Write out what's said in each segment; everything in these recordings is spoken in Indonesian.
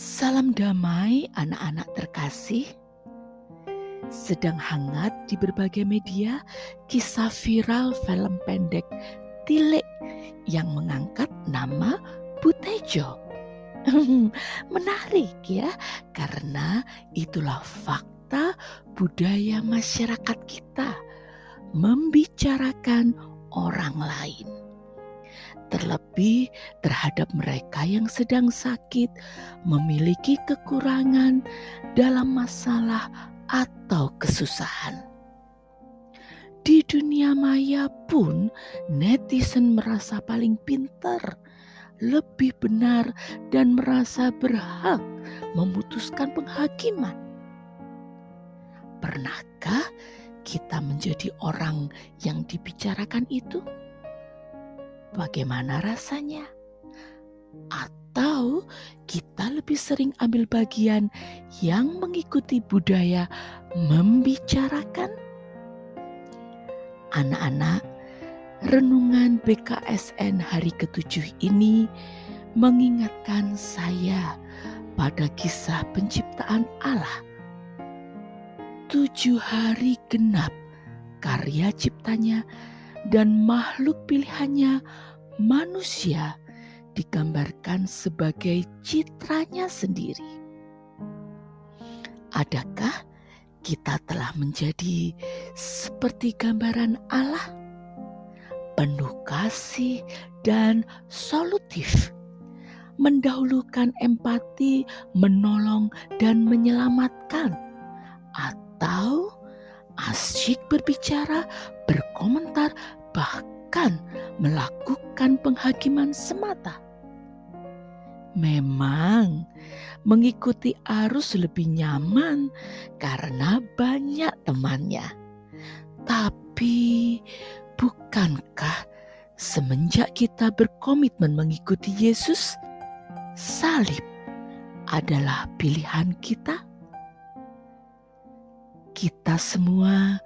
Salam damai anak-anak terkasih. Sedang hangat di berbagai media kisah viral film pendek Tile yang mengangkat nama Butejo. Menarik ya, karena itulah fakta budaya masyarakat kita membicarakan orang lain terlebih terhadap mereka yang sedang sakit, memiliki kekurangan dalam masalah atau kesusahan. Di dunia maya pun, netizen merasa paling pintar, lebih benar, dan merasa berhak memutuskan penghakiman. Pernahkah kita menjadi orang yang dibicarakan itu? Bagaimana rasanya? Atau kita lebih sering ambil bagian yang mengikuti budaya membicarakan? Anak-anak, renungan BKSN hari ketujuh ini mengingatkan saya pada kisah penciptaan Allah. Tujuh hari genap karya ciptanya dan makhluk pilihannya manusia digambarkan sebagai citranya sendiri. Adakah kita telah menjadi seperti gambaran Allah? Penuh kasih dan solutif, mendahulukan empati, menolong, dan menyelamatkan, atau asyik berbicara, berkomentar, bahkan melakukan penghakiman semata. Memang mengikuti arus lebih nyaman karena banyak temannya. Tapi bukankah semenjak kita berkomitmen mengikuti Yesus, salib adalah pilihan kita? kita semua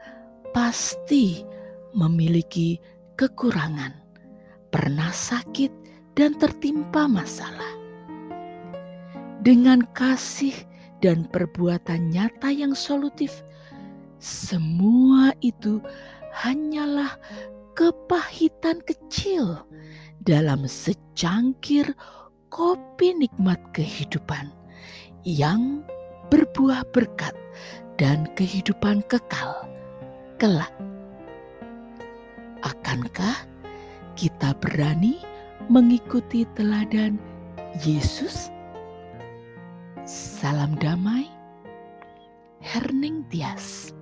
pasti memiliki kekurangan, pernah sakit, dan tertimpa masalah. Dengan kasih dan perbuatan nyata yang solutif, semua itu hanyalah kepahitan kecil dalam secangkir kopi nikmat kehidupan yang berbuah berkat dan kehidupan kekal kelak. Akankah kita berani mengikuti teladan Yesus? Salam damai, Herning Tias.